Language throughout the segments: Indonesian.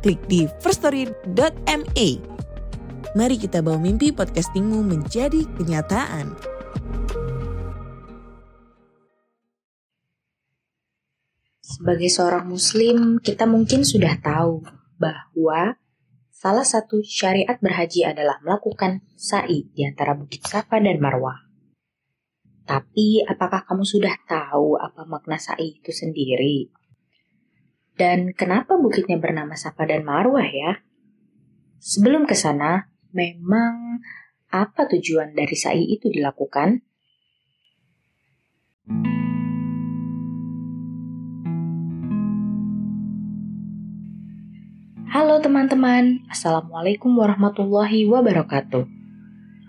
klik di firststory.me. Mari kita bawa mimpi podcastingmu menjadi kenyataan. Sebagai seorang muslim, kita mungkin sudah tahu bahwa salah satu syariat berhaji adalah melakukan sa'i di antara Bukit Safa dan Marwah. Tapi apakah kamu sudah tahu apa makna sa'i itu sendiri? Dan kenapa bukitnya bernama Safa dan Marwah ya? Sebelum ke sana, memang apa tujuan dari sa'i itu dilakukan? Halo teman-teman, Assalamualaikum warahmatullahi wabarakatuh.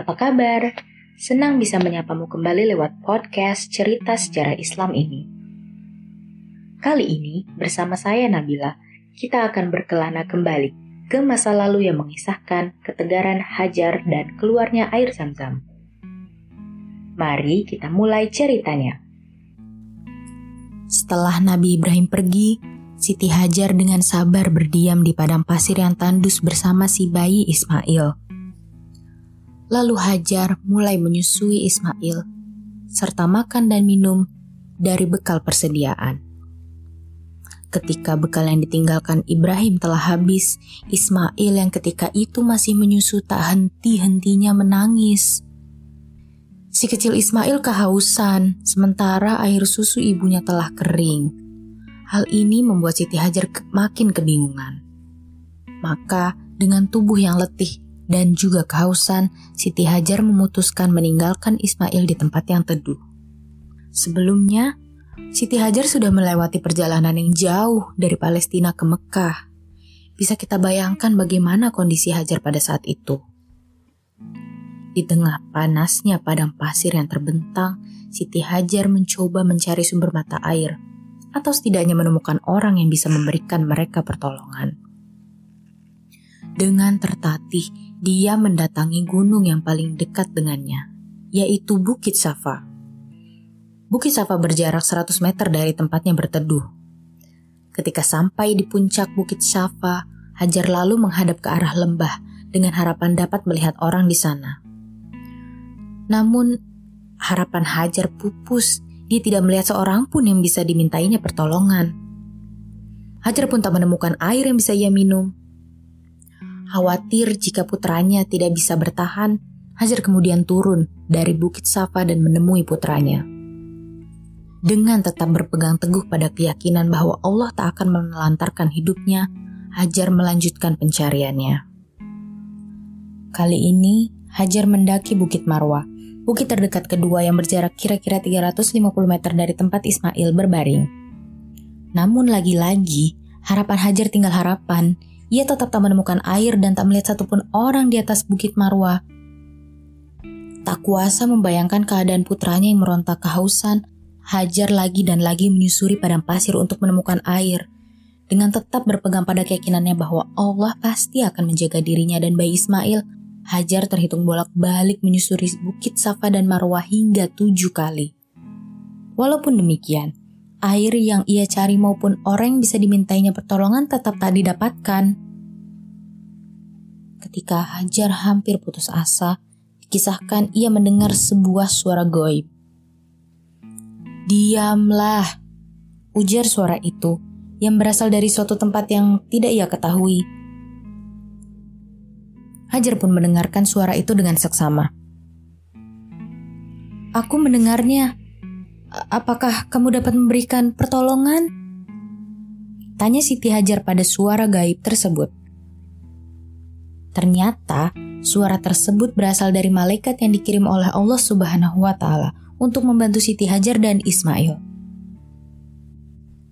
Apa kabar? Senang bisa menyapamu kembali lewat podcast cerita sejarah Islam ini. Kali ini, bersama saya Nabila, kita akan berkelana kembali ke masa lalu yang mengisahkan ketegaran Hajar dan keluarnya air zam-zam. Mari kita mulai ceritanya. Setelah Nabi Ibrahim pergi, Siti Hajar dengan sabar berdiam di padang pasir yang tandus bersama si bayi Ismail. Lalu Hajar mulai menyusui Ismail, serta makan dan minum dari bekal persediaan. Ketika bekal yang ditinggalkan Ibrahim telah habis, Ismail yang ketika itu masih menyusu tak henti-hentinya menangis. Si kecil Ismail kehausan, sementara air susu ibunya telah kering. Hal ini membuat Siti Hajar makin kebingungan. Maka, dengan tubuh yang letih dan juga kehausan, Siti Hajar memutuskan meninggalkan Ismail di tempat yang teduh. Sebelumnya, Siti Hajar sudah melewati perjalanan yang jauh dari Palestina ke Mekah. Bisa kita bayangkan bagaimana kondisi Hajar pada saat itu. Di tengah panasnya padang pasir yang terbentang, Siti Hajar mencoba mencari sumber mata air atau setidaknya menemukan orang yang bisa memberikan mereka pertolongan. Dengan tertatih, dia mendatangi gunung yang paling dekat dengannya, yaitu Bukit Safa. Bukit Safa berjarak 100 meter dari tempatnya berteduh. Ketika sampai di puncak Bukit Safa, Hajar lalu menghadap ke arah lembah dengan harapan dapat melihat orang di sana. Namun, harapan Hajar pupus dia tidak melihat seorang pun yang bisa dimintainya pertolongan. Hajar pun tak menemukan air yang bisa ia minum. Khawatir jika putranya tidak bisa bertahan, Hajar kemudian turun dari Bukit Safa dan menemui putranya. Dengan tetap berpegang teguh pada keyakinan bahwa Allah tak akan menelantarkan hidupnya, Hajar melanjutkan pencariannya. Kali ini, Hajar mendaki Bukit Marwah bukit terdekat kedua yang berjarak kira-kira 350 meter dari tempat Ismail berbaring. Namun lagi-lagi, harapan Hajar tinggal harapan. Ia tetap tak menemukan air dan tak melihat satupun orang di atas bukit Marwah. Tak kuasa membayangkan keadaan putranya yang meronta kehausan, Hajar lagi dan lagi menyusuri padang pasir untuk menemukan air. Dengan tetap berpegang pada keyakinannya bahwa Allah pasti akan menjaga dirinya dan bayi Ismail Hajar terhitung bolak-balik menyusuri bukit Safa dan Marwah hingga tujuh kali. Walaupun demikian, air yang ia cari maupun orang yang bisa dimintainya pertolongan tetap tak didapatkan. Ketika Hajar hampir putus asa, dikisahkan ia mendengar sebuah suara goib. Diamlah, ujar suara itu yang berasal dari suatu tempat yang tidak ia ketahui Hajar pun mendengarkan suara itu dengan seksama. Aku mendengarnya. Apakah kamu dapat memberikan pertolongan? Tanya Siti Hajar pada suara gaib tersebut. Ternyata suara tersebut berasal dari malaikat yang dikirim oleh Allah Subhanahu wa taala untuk membantu Siti Hajar dan Ismail.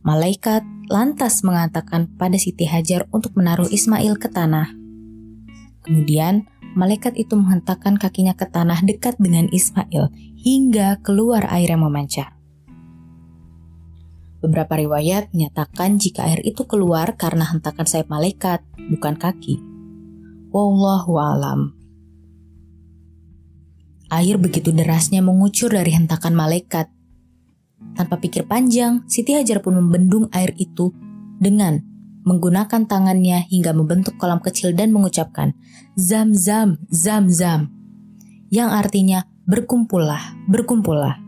Malaikat lantas mengatakan pada Siti Hajar untuk menaruh Ismail ke tanah. Kemudian, malaikat itu menghentakkan kakinya ke tanah dekat dengan Ismail hingga keluar air yang memancar. Beberapa riwayat menyatakan jika air itu keluar karena hentakan sayap malaikat, bukan kaki. Wallahu alam. Air begitu derasnya mengucur dari hentakan malaikat. Tanpa pikir panjang, Siti Hajar pun membendung air itu dengan menggunakan tangannya hingga membentuk kolam kecil dan mengucapkan zam zam zam zam yang artinya berkumpullah berkumpullah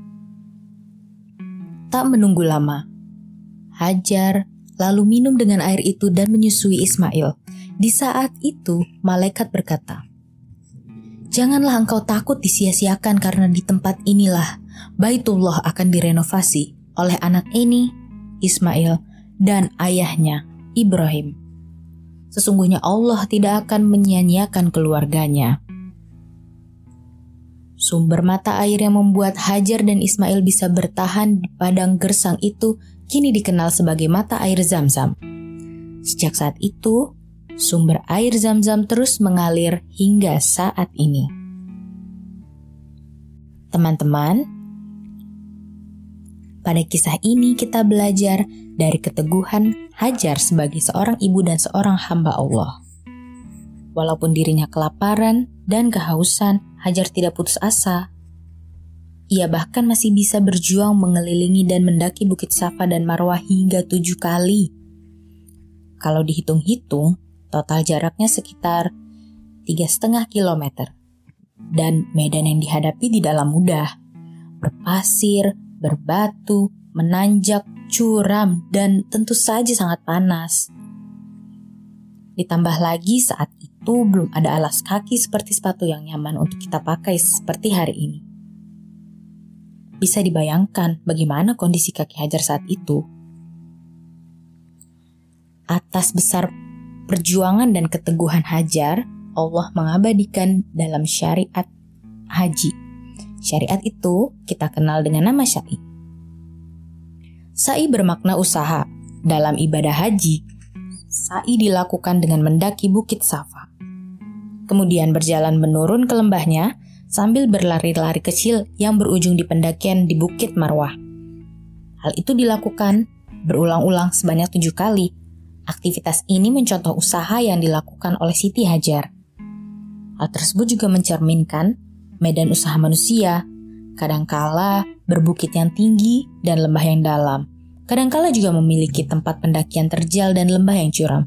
tak menunggu lama Hajar, lalu minum dengan air itu dan menyusui Ismail. Di saat itu, malaikat berkata, Janganlah engkau takut disia-siakan karena di tempat inilah Baitullah akan direnovasi oleh anak ini, Ismail, dan ayahnya, Ibrahim. Sesungguhnya Allah tidak akan menyia-nyiakan keluarganya. Sumber mata air yang membuat Hajar dan Ismail bisa bertahan di padang gersang itu kini dikenal sebagai mata air zam-zam. Sejak saat itu, sumber air zam-zam terus mengalir hingga saat ini. Teman-teman, pada kisah ini kita belajar dari keteguhan Hajar sebagai seorang ibu dan seorang hamba Allah. Walaupun dirinya kelaparan dan kehausan, Hajar tidak putus asa ia bahkan masih bisa berjuang mengelilingi dan mendaki Bukit Safa dan Marwah hingga tujuh kali. Kalau dihitung-hitung, total jaraknya sekitar tiga setengah kilometer. Dan medan yang dihadapi tidaklah mudah. Berpasir, berbatu, menanjak, curam, dan tentu saja sangat panas. Ditambah lagi saat itu belum ada alas kaki seperti sepatu yang nyaman untuk kita pakai seperti hari ini. Bisa dibayangkan bagaimana kondisi kaki Hajar saat itu. Atas besar perjuangan dan keteguhan Hajar, Allah mengabadikan dalam syariat haji. Syariat itu kita kenal dengan nama syai. Sa'i bermakna usaha. Dalam ibadah haji, sa'i dilakukan dengan mendaki bukit Safa. Kemudian berjalan menurun ke lembahnya sambil berlari-lari kecil yang berujung di pendakian di Bukit Marwah. Hal itu dilakukan berulang-ulang sebanyak tujuh kali. Aktivitas ini mencontoh usaha yang dilakukan oleh Siti Hajar. Hal tersebut juga mencerminkan medan usaha manusia, kadangkala berbukit yang tinggi dan lembah yang dalam. Kadangkala juga memiliki tempat pendakian terjal dan lembah yang curam.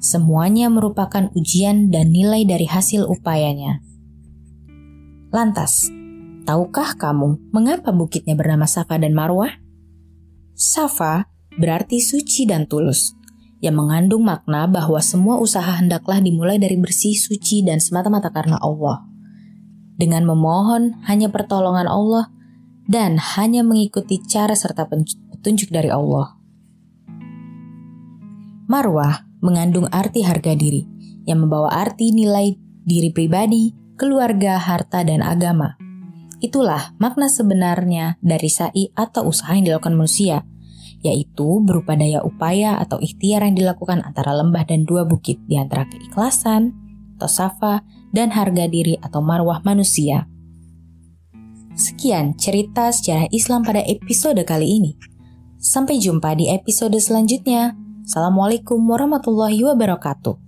Semuanya merupakan ujian dan nilai dari hasil upayanya. Lantas, tahukah kamu mengapa bukitnya bernama Safa dan Marwah? Safa berarti suci dan tulus, yang mengandung makna bahwa semua usaha hendaklah dimulai dari bersih, suci, dan semata-mata karena Allah. Dengan memohon hanya pertolongan Allah dan hanya mengikuti cara serta petunjuk dari Allah. Marwah mengandung arti harga diri, yang membawa arti nilai diri pribadi, keluarga, harta, dan agama. Itulah makna sebenarnya dari sa'i atau usaha yang dilakukan manusia, yaitu berupa daya upaya atau ikhtiar yang dilakukan antara lembah dan dua bukit di antara keikhlasan, tosafa, dan harga diri atau marwah manusia. Sekian cerita sejarah Islam pada episode kali ini. Sampai jumpa di episode selanjutnya. Assalamualaikum warahmatullahi wabarakatuh.